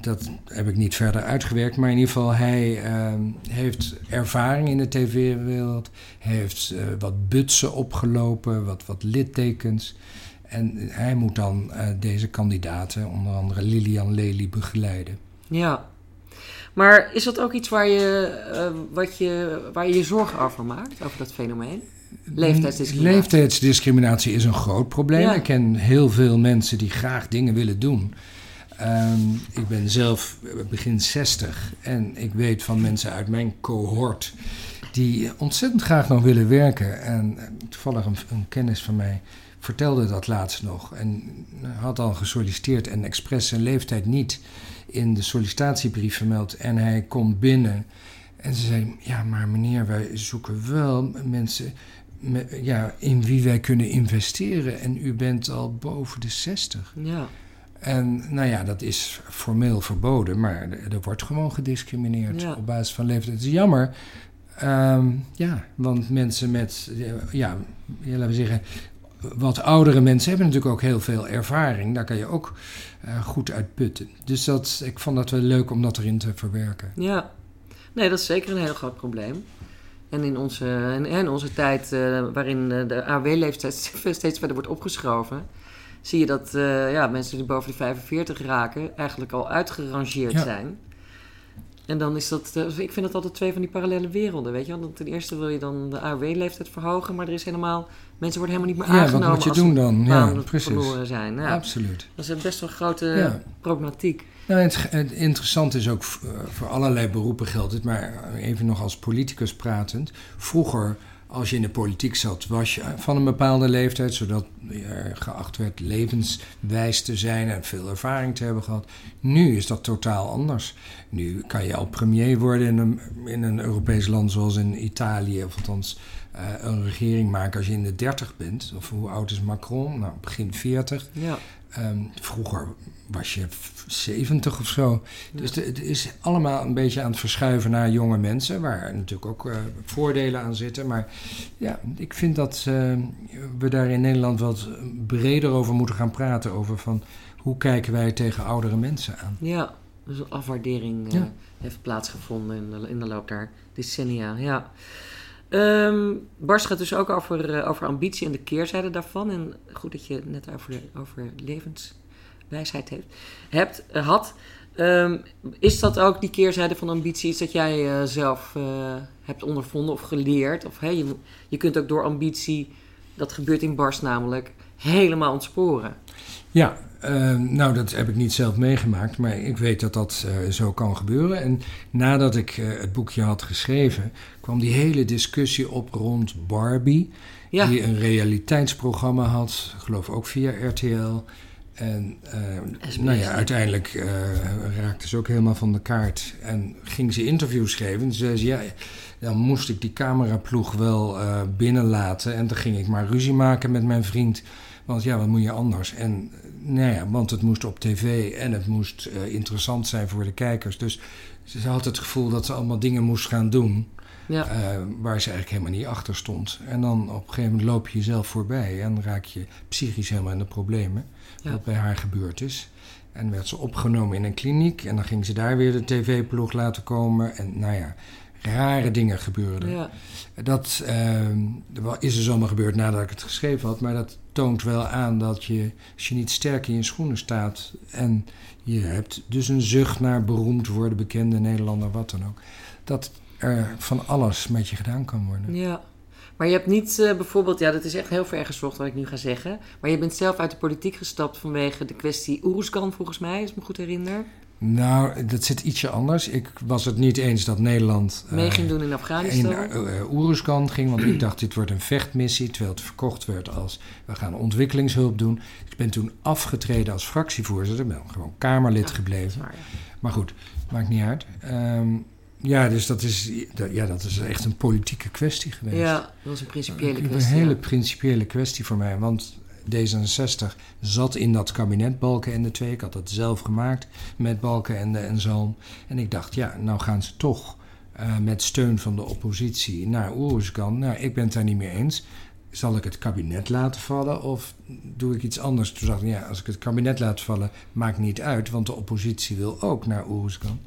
dat heb ik niet verder uitgewerkt. Maar in ieder geval, hij ehm, heeft ervaring in de tv-wereld. Heeft eh, wat butsen opgelopen, wat, wat littekens. En hij moet dan eh, deze kandidaten, onder andere Lilian Lely, begeleiden. Ja. Maar is dat ook iets waar je, eh, wat je, waar je je zorgen over maakt, over dat fenomeen? Leeftijdsdiscriminatie. Leeftijdsdiscriminatie is een groot probleem. Ja. Ik ken heel veel mensen die graag dingen willen doen. Ehm, ik ben zelf begin 60 en ik weet van mensen uit mijn cohort die ontzettend graag nog willen werken. En eh, toevallig een, een kennis van mij vertelde dat laatst nog en had al gesolliciteerd en expres zijn leeftijd niet in de sollicitatiebrief vermeld. En hij komt binnen en ze zei: Ja, maar meneer, wij zoeken wel mensen ja, in wie wij kunnen investeren. En u bent al boven de 60. Ja. En nou ja, dat is formeel verboden, maar er, wordt gewoon gediscrimineerd Ja. op basis van leeftijd. Het is jammer. Ehm, ja, want mensen met, ja, ja, laten we zeggen, wat oudere mensen hebben natuurlijk ook heel veel ervaring. Daar kan je ook eh, goed uit putten. Dus dat, ik vond dat wel leuk om dat erin te verwerken. Ja. Nee, dat is zeker een heel groot probleem. En in onze, in, in onze tijd, eh, waarin eh, de AOW-leeftijd <laughs> steeds verder wordt opgeschoven, zie je dat eh, ja, mensen die boven de 45 raken eigenlijk al uitgerangeerd Ja. zijn. En dan is dat, ik vind dat altijd twee van die parallele werelden, weet je wel. Want Ten eerste wil je dan de AOW-leeftijd verhogen, maar er is helemaal, mensen worden helemaal niet meer Ja, aangenomen wat moet je als doen ze dan? Ja, precies. verloren zijn. Ja, Absoluut. dat is best wel een grote Ja. problematiek. Nou, het, het interessante is ook, eh, voor allerlei beroepen geldt het, maar even nog als politicus pratend. Vroeger, als je in de politiek zat, was je van een bepaalde leeftijd, zodat je geacht werd levenswijs te zijn en veel ervaring te hebben gehad. Nu is dat totaal anders. Nu kan je al premier worden in een, in een Europees land zoals in Italië, of althans eh, een regering maken als je in de 30 bent. Of hoe oud is Macron? Nou, begin 40. Ja. Ehm, vroeger was je f- 70 of zo. Dus het is allemaal een beetje aan het verschuiven naar jonge mensen, waar natuurlijk ook eh, voordelen aan zitten. Maar ja, ik vind dat eh, we daar in Nederland wat breder over moeten gaan praten. Over van hoe kijken wij tegen oudere mensen aan. Ja, dus een afwaardering eh, Ja. heeft plaatsgevonden in de, in de loop der decennia. Ja. Bars gaat dus ook over, over ambitie en de keerzijde daarvan. En goed dat je net over, over levenswijsheid heeft, hebt, eh, had. Ehm, is dat ook die keerzijde van ambitie iets dat jij eh, zelf eh, hebt ondervonden of geleerd? Of hey, je, kunt ook door ambitie, dat gebeurt in Bars namelijk, helemaal ontsporen. Ja, eh, nou dat heb ik niet zelf meegemaakt, maar ik weet dat dat zo kan gebeuren. En nadat ik het boekje had geschreven, kwam die hele discussie op rond Barbie, Ja, die een realiteitsprogramma had, ik geloof ook via RTL. En uh, SBS, nou ja, uiteindelijk uh, raakte ze ook helemaal van de kaart. En ging ze interviews geven. En zei ze, ja, dan moest ik die cameraploeg wel uh, binnenlaten. En dan ging ik maar ruzie maken met mijn vriend. Want ja, wat moet je anders? En nou ja, want het moest op tv en het moest interessant zijn voor de kijkers. Dus ze had het gevoel dat ze allemaal dingen moest gaan doen. Ja. Uh, waar ze eigenlijk helemaal niet achter stond. En dan op een gegeven moment loop je jezelf voorbij en raak je psychisch helemaal in de problemen. Ja. Wat bij haar gebeurd is. En werd ze opgenomen in een kliniek en dan ging ze daar weer de tv-ploeg laten komen. En nou ja, rare dingen gebeurden. Ja. Dat uh, is dus allemaal gebeurd nadat ik het geschreven had, maar dat toont wel aan dat je, als je niet sterk in je schoenen staat en je hebt dus een zucht naar beroemd worden, bekende Nederlander, wat dan ook, dat er van alles met je gedaan kan worden. Ja. Maar je hebt niet uh, bijvoorbeeld, ja, dat is echt heel ver gezocht wat ik nu ga zeggen. Maar je bent zelf uit de politiek gestapt vanwege de kwestie Oeruzkan, volgens mij, als ik me goed herinner. Nou, dat zit ietsje anders. Ik was het niet eens dat Nederland. Uh, mee ging doen in Afghanistan. In uh, Oeruzkan ging, want ik dacht dit wordt een vechtmissie. Terwijl het verkocht werd als we gaan ontwikkelingshulp doen. Ik ben toen afgetreden als fractievoorzitter. Ben gewoon Kamerlid ja, gebleven. Waar, ja. Maar goed, maakt niet uit. Um, ja, dus dat is, ja, dat is echt een politieke kwestie geweest. Ja, dat was een principiële kwestie. Een hele ja. principiële kwestie voor mij. Want D66 zat in dat kabinet Balken en de Twee. Ik had dat zelf gemaakt met Balken en, Zalm. En ik dacht, ja, nou gaan ze toch uh, met steun van de oppositie naar Oeruzkan. Nou, ik ben het daar niet mee eens. Zal ik het kabinet laten vallen of doe ik iets anders? Toen dacht ik, ja, als ik het kabinet laat vallen, maakt niet uit. Want de oppositie wil ook naar Oeruzkan.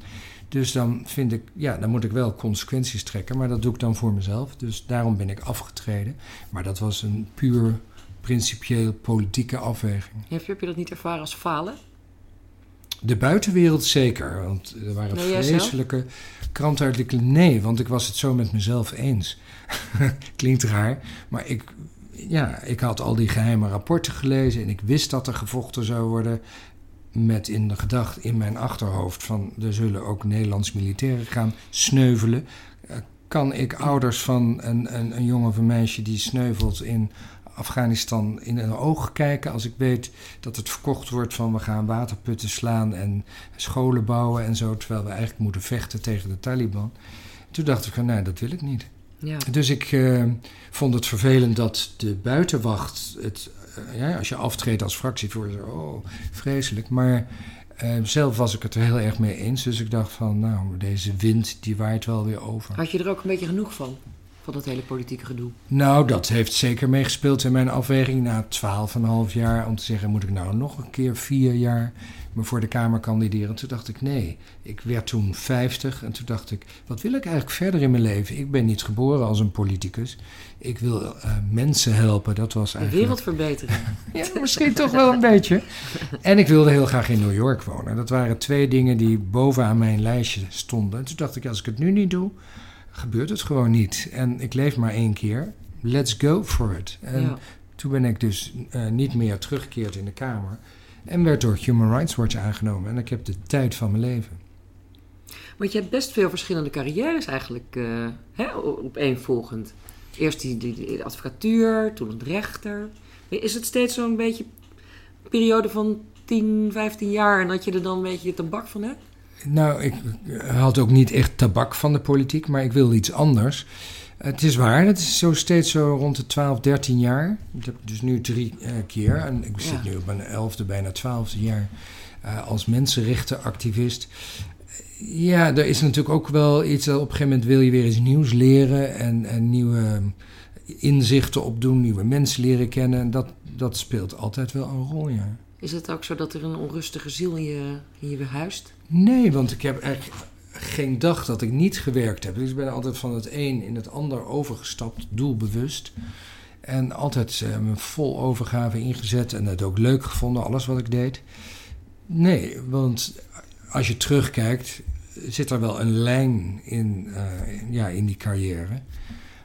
Dus dan vind ik, ja, dan moet ik wel consequenties trekken. Maar dat doe ik dan voor mezelf. Dus daarom ben ik afgetreden. Maar dat was een puur principieel politieke afweging. Heb je, heb je dat niet ervaren als falen? De buitenwereld zeker. Want er waren Nee, vreselijke krantenartikelen. Nee, want ik was het zo met mezelf eens. <laughs> Klinkt raar. Maar ik, ja, ik had al die geheime rapporten gelezen. En ik wist dat er gevochten zou worden met in de gedachte in mijn achterhoofd van er zullen ook Nederlands militairen gaan sneuvelen. Uh, kan ik ouders van een, een, een jongen of een meisje die sneuvelt in Afghanistan in hun ogen kijken als ik weet dat het verkocht wordt van we gaan waterputten slaan en scholen bouwen en zo, terwijl we eigenlijk moeten vechten tegen de Taliban. Toen dacht ik van nee, dat wil ik niet. Ja. Dus ik uh, vond het vervelend dat de buitenwacht het ja, als je aftreedt als fractievoorzitter, oh, vreselijk. Maar uh, zelf was ik het er heel erg mee eens. Dus ik dacht van, nou, deze wind, die waait wel weer over. Had je er ook een beetje genoeg van? Van dat hele politieke gedoe? Nou, dat heeft zeker meegespeeld in mijn afweging na 12,5 jaar. Om te zeggen, moet ik nou nog een keer vier jaar me voor de Kamer kandideren? Toen dacht ik, nee. Ik werd toen 50 en toen dacht ik, wat wil ik eigenlijk verder in mijn leven? Ik ben niet geboren als een politicus. Ik wil uh, mensen helpen, dat was De eigenlijk... wereld verbeteren. <laughs> ja, misschien toch wel een beetje. En ik wilde heel graag in New York wonen. Dat waren twee dingen die bovenaan mijn lijstje stonden. En toen dacht ik, als ik het nu niet doe, gebeurt het gewoon niet. En ik leef maar één keer. Let's go for it. En Ja. toen ben ik dus uh, niet meer teruggekeerd in de Kamer. En werd door Human Rights Watch aangenomen. En ik heb de tijd van mijn leven. Want je hebt best veel verschillende carrières eigenlijk uh, hè, opeenvolgend. Eerst die, die, die, advocatuur, toen het rechter. Is het steeds zo'n beetje een periode van 10, 15 jaar en dat je er dan een beetje tabak van hebt? Nou, ik had ook niet echt tabak van de politiek, maar ik wilde iets anders. Het is waar, het is zo steeds zo rond de 12, 13 jaar. Ik heb dus nu drie uh, keer en ik zit Ja. nu op mijn elfde, bijna twaalfde jaar uh, als mensenrechtenactivist. Ja, er is natuurlijk ook wel iets, dat op een gegeven moment wil je weer iets nieuws leren en, en nieuwe inzichten opdoen, nieuwe mensen leren kennen. En dat, dat speelt altijd wel een rol, ja. Is het ook zo dat er een onrustige ziel in je, in je huist? Nee, want ik heb eigenlijk geen dag dat ik niet gewerkt heb. Dus ik ben altijd van het een in het ander overgestapt, doelbewust. En altijd uh, me vol overgave ingezet en het ook leuk gevonden, alles wat ik deed. Nee, want als je terugkijkt, zit er wel een lijn in, uh, ja, in die carrière.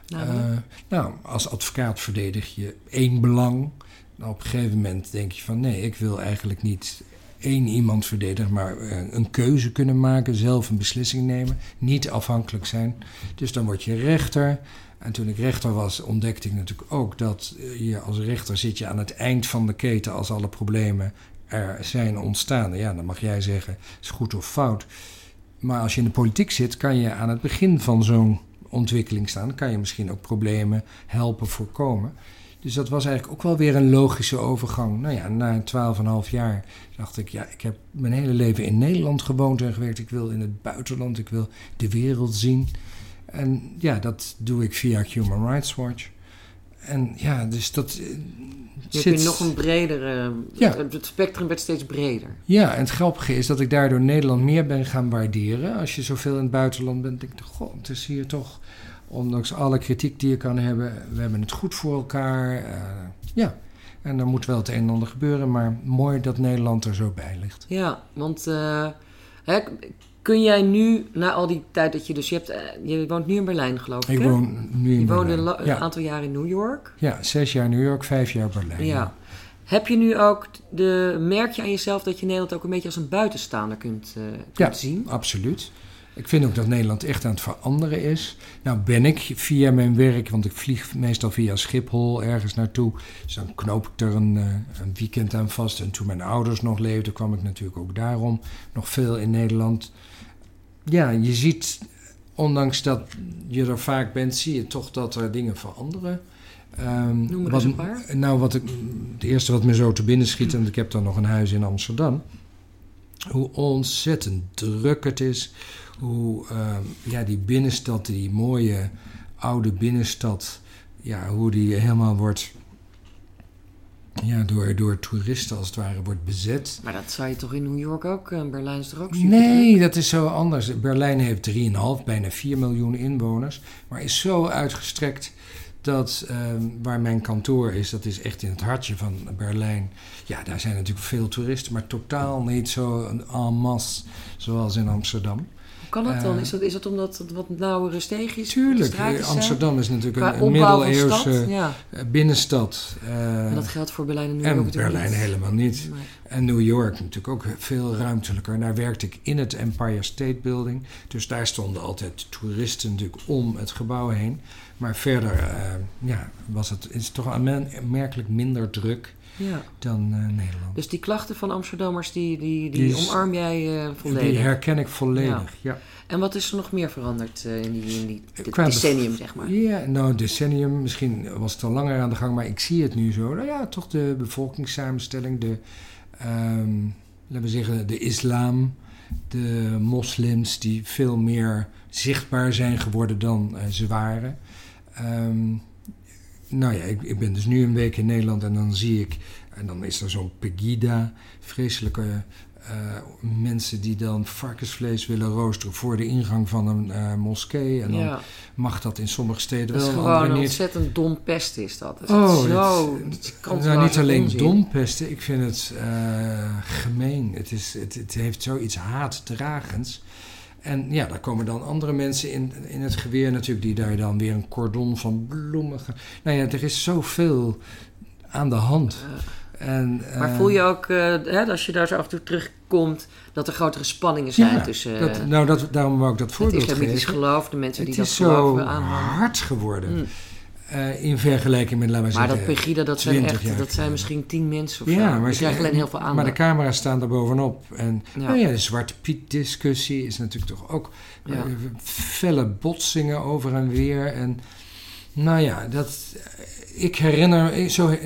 Nou, Uh, nou, als advocaat verdedig je één belang. Nou, op een gegeven moment denk je van nee, ik wil eigenlijk niet één iemand verdedigen, maar uh, een keuze kunnen maken, zelf een beslissing nemen, niet afhankelijk zijn. Dus dan word je rechter. En toen ik rechter was, ontdekte ik natuurlijk ook dat je als rechter zit je aan het eind van de keten als alle problemen er zijn ontstaan. Ja, dan mag jij zeggen, is goed of fout. Maar als je in de politiek zit, kan je aan het begin van zo'n ontwikkeling staan. Kan je misschien ook problemen helpen voorkomen. Dus dat was eigenlijk ook wel weer een logische overgang. Nou ja, na 12,5 jaar dacht ik, ja, ik heb mijn hele leven in Nederland gewoond en gewerkt. Ik wil in het buitenland, ik wil de wereld zien. En ja, dat doe ik via Human Rights Watch. En ja, dus dat. Uh, je zit... hebt nog een bredere. Ja. Het spectrum werd steeds breder. Ja, en het grappige is dat ik daardoor Nederland meer ben gaan waarderen. Als je zoveel in het buitenland bent, denk ik, goh, het is hier toch ondanks alle kritiek die je kan hebben, we hebben het goed voor elkaar. Uh, ja, en er moet wel het een en ander gebeuren, maar mooi dat Nederland er zo bij ligt. Ja, want uh, hè, kun jij nu, na al die tijd dat je dus, je, hebt, uh, je woont nu in Berlijn geloof ik Ik woon nu in je Berlijn. Je woonde een aantal jaar in New York. Ja, zes jaar New York, vijf jaar Berlijn. Ja. Heb je nu ook, de, merk je aan jezelf dat je Nederland ook een beetje als een buitenstaander kunt, kunt ja, zien? absoluut. Ik vind ook dat Nederland echt aan het veranderen is. Nou ben ik via mijn werk, want ik vlieg meestal via Schiphol ergens naartoe. Dus dan knoop ik er een, een weekend aan vast. En toen mijn ouders nog leefden, kwam ik natuurlijk ook daarom nog veel in Nederland. Ja, je ziet, ondanks dat je er vaak bent, zie je toch dat er dingen veranderen. Um, Noem maar wat, eens een paar. Nou, wat ik, het eerste wat me zo te binnen schiet, en ik heb dan nog een huis in Amsterdam. Hoe ontzettend druk het is hoe uh, ja, die binnenstad, die mooie oude binnenstad, ja, hoe die helemaal wordt ja, door, door toeristen als het ware wordt bezet. Maar dat zou je toch in New York ook, uh, Berlijn is toch ook Nee, dat is zo anders. Berlijn heeft 3,5, bijna 4 miljoen inwoners, maar is zo uitgestrekt dat uh, waar mijn kantoor is, dat is echt in het hartje van Berlijn. Ja, daar zijn natuurlijk veel toeristen, maar totaal niet zo en masse zoals in Amsterdam. Kan dat dan? Is dat, is dat omdat het wat nauwere steegjes Tuurlijk. Amsterdam is natuurlijk een, een middeleeuwse ja. binnenstad. En dat geldt voor Berlijn en New York En Berlijn niet. helemaal niet. Nee. En New York natuurlijk ook veel ruimtelijker. Daar werkte ik in het Empire State Building. Dus daar stonden altijd toeristen natuurlijk om het gebouw heen. Maar verder ja, was het, is het toch aanmerkelijk minder druk ja. dan uh, Nederland. Dus die klachten van Amsterdammers, die, die, die, die omarm jij uh, volledig? Die herken ik volledig, ja. ja. En wat is er nog meer veranderd uh, in die, in die decennium, zeg maar? Ja, nou, decennium, misschien was het al langer aan de gang, maar ik zie het nu zo. Nou ja, toch de bevolkingssamenstelling, de, um, laten we zeggen, de islam, de moslims, die veel meer zichtbaar zijn geworden dan ze waren. Um, nou ja, ik, ik, ben dus nu een week in Nederland en dan zie ik, en dan is er zo'n Pegida, vreselijke uh, mensen die dan varkensvlees willen roosteren voor de ingang van een uh, moskee. En dan ja. mag dat in sommige steden dat wel. is gewoon een ontzettend dom pest is dat. oh, zo, het, het nou, niet alleen onzin. dom pesten, ik vind het uh, gemeen. Het, is, het, het heeft zoiets haatdragends. En ja, daar komen dan andere mensen in, in het geweer natuurlijk, die daar dan weer een cordon van bloemen. Nou ja, er is zoveel aan de hand. En, maar uh, voel je ook, uh, hè, als je daar zo af en toe terugkomt, dat er grotere spanningen zijn ja, tussen. Dat, nou, dat, daarom wou ik dat voorbeeld Het islamitisch geloof, de mensen het die dat is geloof zo aanhangen. hard geworden. Mm. Uh, in vergelijking met, laten we maar zeggen. dat Pegida, dat zijn echt, dat zijn misschien tien mensen of ja, zo. Maar Die krijgen alleen heel veel aandacht. Maar de camera's staan er bovenop. En ja. Nou ja, de Zwarte Piet discussie is natuurlijk toch ook ja. uh, felle botsingen over en weer. En nou ja, dat, ik herinner, zo,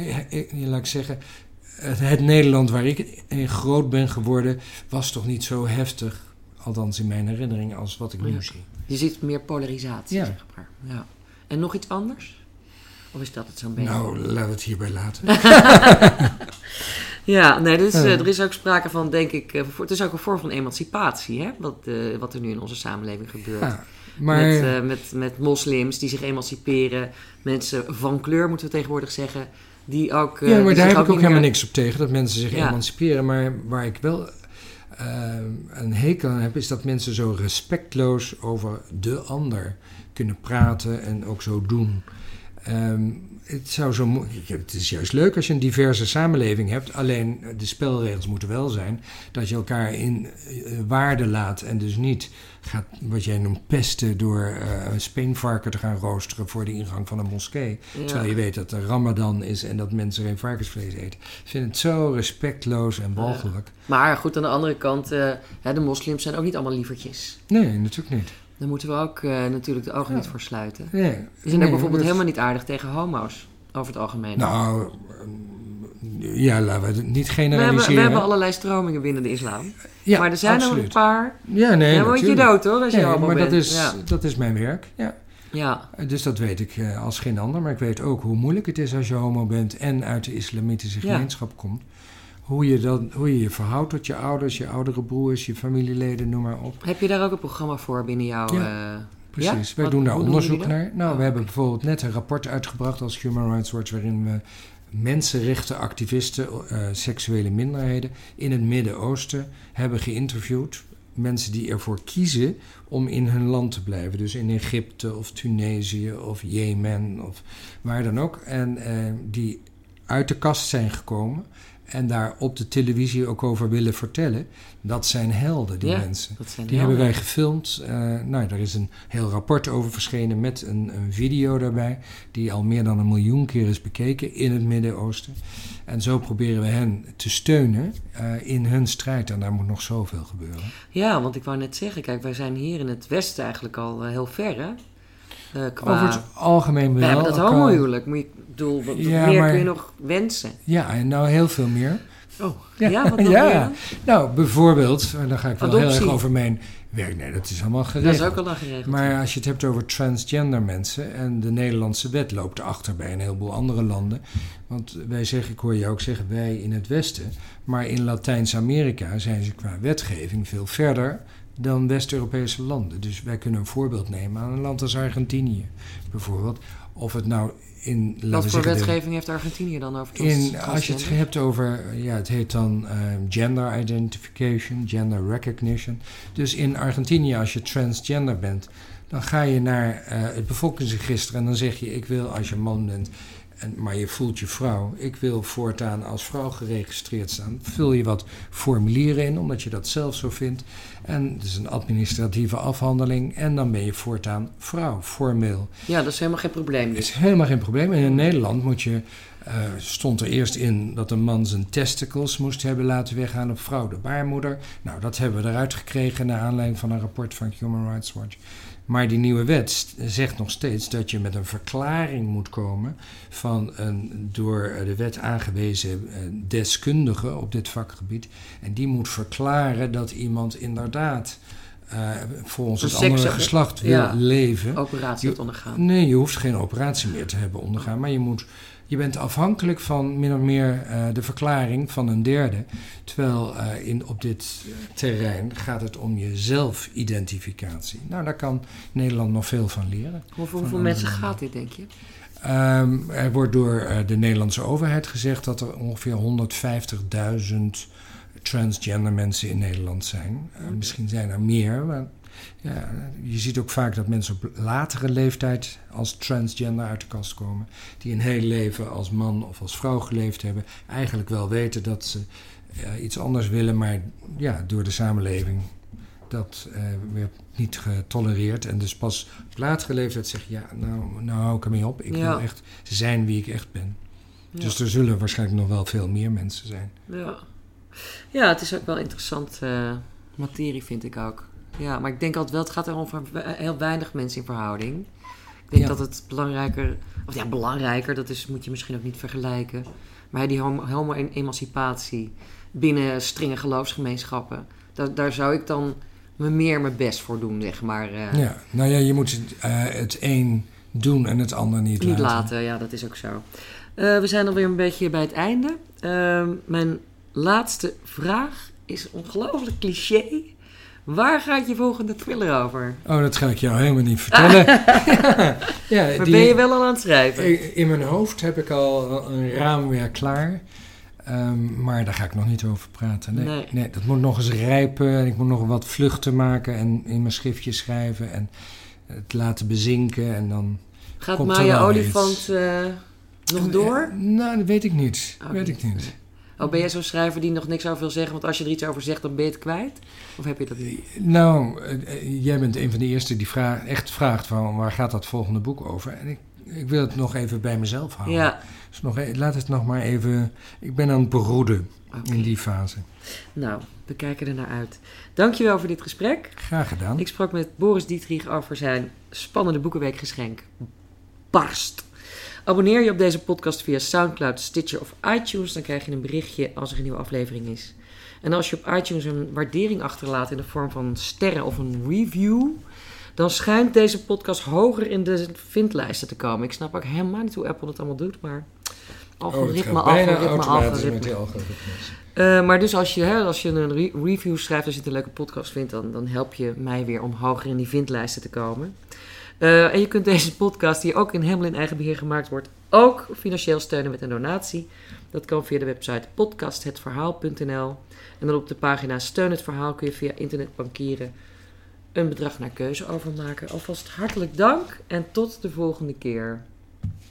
laat ik zeggen, het, het Nederland waar ik in groot ben geworden, was toch niet zo heftig, althans in mijn herinnering, als wat ik nu zie. Je ziet meer polarisatie, ja. zeg maar. Ja. En nog iets anders? Of is dat het zo'n beetje? Nou, laat het hierbij laten. <laughs> <laughs> ja, nee, dus, uh, er is ook sprake van, denk ik, uh, het is ook een vorm van emancipatie, hè? Wat, uh, wat er nu in onze samenleving gebeurt. Ja, maar... met, met, met moslims die zich emanciperen, mensen van kleur, moeten we tegenwoordig zeggen, die ook... ja, maar daar heb ik ook meer... helemaal niks op tegen, dat mensen zich Ja. emanciperen. Maar waar ik wel een hekel aan heb, is dat mensen zo respectloos over de ander kunnen praten en ook zo doen. Ehm, het, zou zo, het is juist leuk als je een diverse samenleving hebt. Alleen eh, de spelregels moeten wel zijn dat je elkaar in eh, waarde laat. En dus niet gaat, wat jij noemt, pesten door eh, een speenvarken te gaan roosteren voor de ingang van een moskee. Ja. Terwijl je weet dat er Ramadan is en dat mensen geen varkensvlees eten. Ik vind het zo respectloos en walgelijk. Maar goed, aan de andere kant, eh, de moslims zijn ook niet allemaal lievertjes. Nee, natuurlijk niet. Daar moeten we ook eh, natuurlijk de ogen Ja. niet voor sluiten. Nee, zijn nee, ook bijvoorbeeld helemaal niet aardig tegen homo's, over het algemeen. Nou, ehm, ja, laten we het niet we, hebben, generaliseren. we hebben allerlei stromingen binnen de islam. ja, maar er zijn er een absoluut. paar. Ja, nee, dan word je dood hoor, als je homo maar bent. dat is, Ja. dat is mijn werk. Ja. ja, Dus dat weet ik eh, als geen ander. Maar ik weet ook hoe moeilijk het is als je homo bent en uit de islamitische Ja. gemeenschap komt. Hoe je, dan, hoe je je verhoudt tot je ouders, je oudere broers, je familieleden, noem maar op. heb je daar ook een programma voor binnen jouw... Ja, eh, Precies, Ja? wij Wat- doen daar doen onderzoek naar. Nou, Oh, we hebben oké. bijvoorbeeld net een rapport uitgebracht als Human Rights Watch... waarin we mensenrechtenactivisten, eh seksuele minderheden in het Midden-Oosten hebben geïnterviewd. Mensen die ervoor kiezen om in hun land te blijven. Dus in Egypte of Tunesië of Jemen of waar dan ook. En eh, die uit de kast zijn gekomen en daar op de televisie ook over willen vertellen. Dat zijn helden, die Ja. mensen. Die hebben wij gefilmd. Eh, nou, daar is een heel rapport over verschenen met een, een video daarbij, die al meer dan een miljoen keer is bekeken in het Midden-Oosten. En zo proberen we hen te steunen eh, in hun strijd. En daar moet nog zoveel gebeuren. Ja, want ik wou net zeggen, kijk, wij zijn hier in het Westen eigenlijk al eh, heel ver, hè? Over het algemeen wel. we hebben dat homohuwelijk. Moet je, bedoel, wat, Ja, meer maar- kun je nog wensen? Ja, en nou heel veel meer. Oh, Ja, ja, wat <laughs> nog ja. meer? Nou, bijvoorbeeld, en dan ga ik wel heel erg over mijn werk. Nee, dat is allemaal Dat geregeld. is ook al geregeld. Maar als je het hebt over transgender mensen en de Nederlandse wet loopt achter bij een heleboel andere landen. Want wij zeggen, ik hoor je ook zeggen, wij in het Westen. Maar in Latijns-Amerika zijn ze qua wetgeving veel verder dan West-Europese landen. Dus wij kunnen een voorbeeld nemen aan een land als Argentinië bijvoorbeeld. Of het nou in, Wat voor de- wetgeving heeft Argentinië dan over in, als je het hebt over, ja, het heet dan eh, gender identification, gender recognition. Dus in Argentinië, als je transgender bent, dan ga je naar eh, het bevolkingsregister en dan zeg je: Ik wil als je man bent, en, maar je voelt je vrouw, ik wil voortaan als vrouw geregistreerd staan. Vul je wat formulieren in, omdat je dat zelf zo vindt. En het is een administratieve afhandeling. En dan ben je voortaan vrouw, formeel. Ja, dat is helemaal geen probleem. Dat is helemaal geen probleem. En in Nederland moet je, eh, stond er eerst in dat een man zijn testicles moest hebben laten weggaan op vrouw de baarmoeder. Nou, dat hebben we eruit gekregen naar aanleiding van een rapport van Human Rights Watch. Maar die nieuwe wet zegt nog steeds dat je met een verklaring moet komen van een door de wet aangewezen eh, deskundige op dit vakgebied. En die moet verklaren dat iemand inderdaad eh, volgens het andere geslacht wil ja. leven. Operatie heeft ondergaan. Nee, je hoeft geen operatie meer te hebben ondergaan. Maar je, moet, je bent afhankelijk van min of meer eh, de verklaring van een derde. Terwijl eh, in, op dit terrein gaat het om je zelfidentificatie. Nou, daar kan Nederland nog veel van leren. Hoeveel, hoeveel mensen landen. gaat dit, denk je? Ehm, er wordt door eh, de Nederlandse overheid gezegd dat er ongeveer 150.000 transgender mensen in Nederland zijn. Misschien zijn er meer, maar ja, je ziet ook vaak dat mensen op latere leeftijd als transgender uit de kast komen. Die een heel leven als man of als vrouw geleefd hebben. Eigenlijk wel weten dat ze iets anders willen, maar ja, door de samenleving dat eh, werd niet getolereerd. En dus pas op latere leeftijd zeg je, ja, nou, nou hou ik ermee op. Ik Ja. wil echt zijn wie ik echt ben. Ja. Dus er zullen waarschijnlijk nog wel veel meer mensen zijn. Ja. ja, het is ook wel interessant eh, materie, vind ik ook. Ja, maar ik denk altijd wel, het gaat er over we- heel weinig mensen in verhouding. Ik denk Ja. dat het belangrijker, of ja, belangrijker, dat is, moet je misschien ook niet vergelijken. Maar die homo- homo-emancipatie binnen strenge geloofsgemeenschappen, daar, daar zou ik dan me meer mijn best voor doen, zeg maar. eh, Ja, nou ja, je moet het, eh, het een doen en het ander niet, Niet laten. laten, ja, dat is ook zo. Eh, we zijn alweer een beetje bij het einde. Ehm, mijn laatste vraag is ongelooflijk cliché. Waar gaat je volgende thriller over? Oh, dat ga ik jou helemaal niet vertellen. <laughs> ja, Maar die- ben je wel al aan het schrijven? In mijn hoofd heb ik al een raamwerk klaar. Ehm, maar daar ga ik nog niet over praten. Nee, Nee. nee. dat moet nog eens rijpen. En ik moet nog wat vluchten maken en in mijn schriftje schrijven. En het laten bezinken. En dan Gaat komt Maya Olifant eh, nog door? Eh, nou, dat weet ik niet. Oh, weet ik niet. Niet. Oh, ben jij zo'n schrijver die nog niks over wil zeggen? Want als je er iets over zegt, dan ben je het kwijt? Of heb je dat niet? Nou, eh, eh, jij bent een van de eerste die vraag, echt vraagt van waar gaat dat volgende boek over? En ik, ik wil het nog even bij mezelf houden. Ja, Dus nog, e- laat het nog maar even. Ik ben aan het beroeden in die fase. Nou, we kijken er naar uit. Dankjewel voor dit gesprek. Graag gedaan. Ik sprak met Boris Dietrich over zijn spannende boekenweekgeschenk Barst. Abonneer je op deze podcast via Soundcloud, Stitcher of iTunes. Dan krijg je een berichtje als er een nieuwe aflevering is. En als je op iTunes een waardering achterlaat in de vorm van sterren of een review... dan schijnt deze podcast hoger in de vindlijsten te komen. Ik snap ook helemaal niet hoe Apple het allemaal doet, maar... Algoritme, Oh, algoritme, automatisch algoritme. algoritmes. Eh, maar dus als je, hè, als je een re- review schrijft, als je het een leuke podcast vindt, dan, dan help je mij weer om hoger in die vindlijsten te komen. Eh, en je kunt deze podcast, die ook in helemaal in eigen beheer gemaakt wordt, ook financieel steunen met een donatie. Dat kan via de website podcasthetverhaal.nl. En dan op de pagina Steun het Verhaal kun je via internetbankieren een bedrag naar keuze overmaken. Alvast hartelijk dank en tot de volgende keer.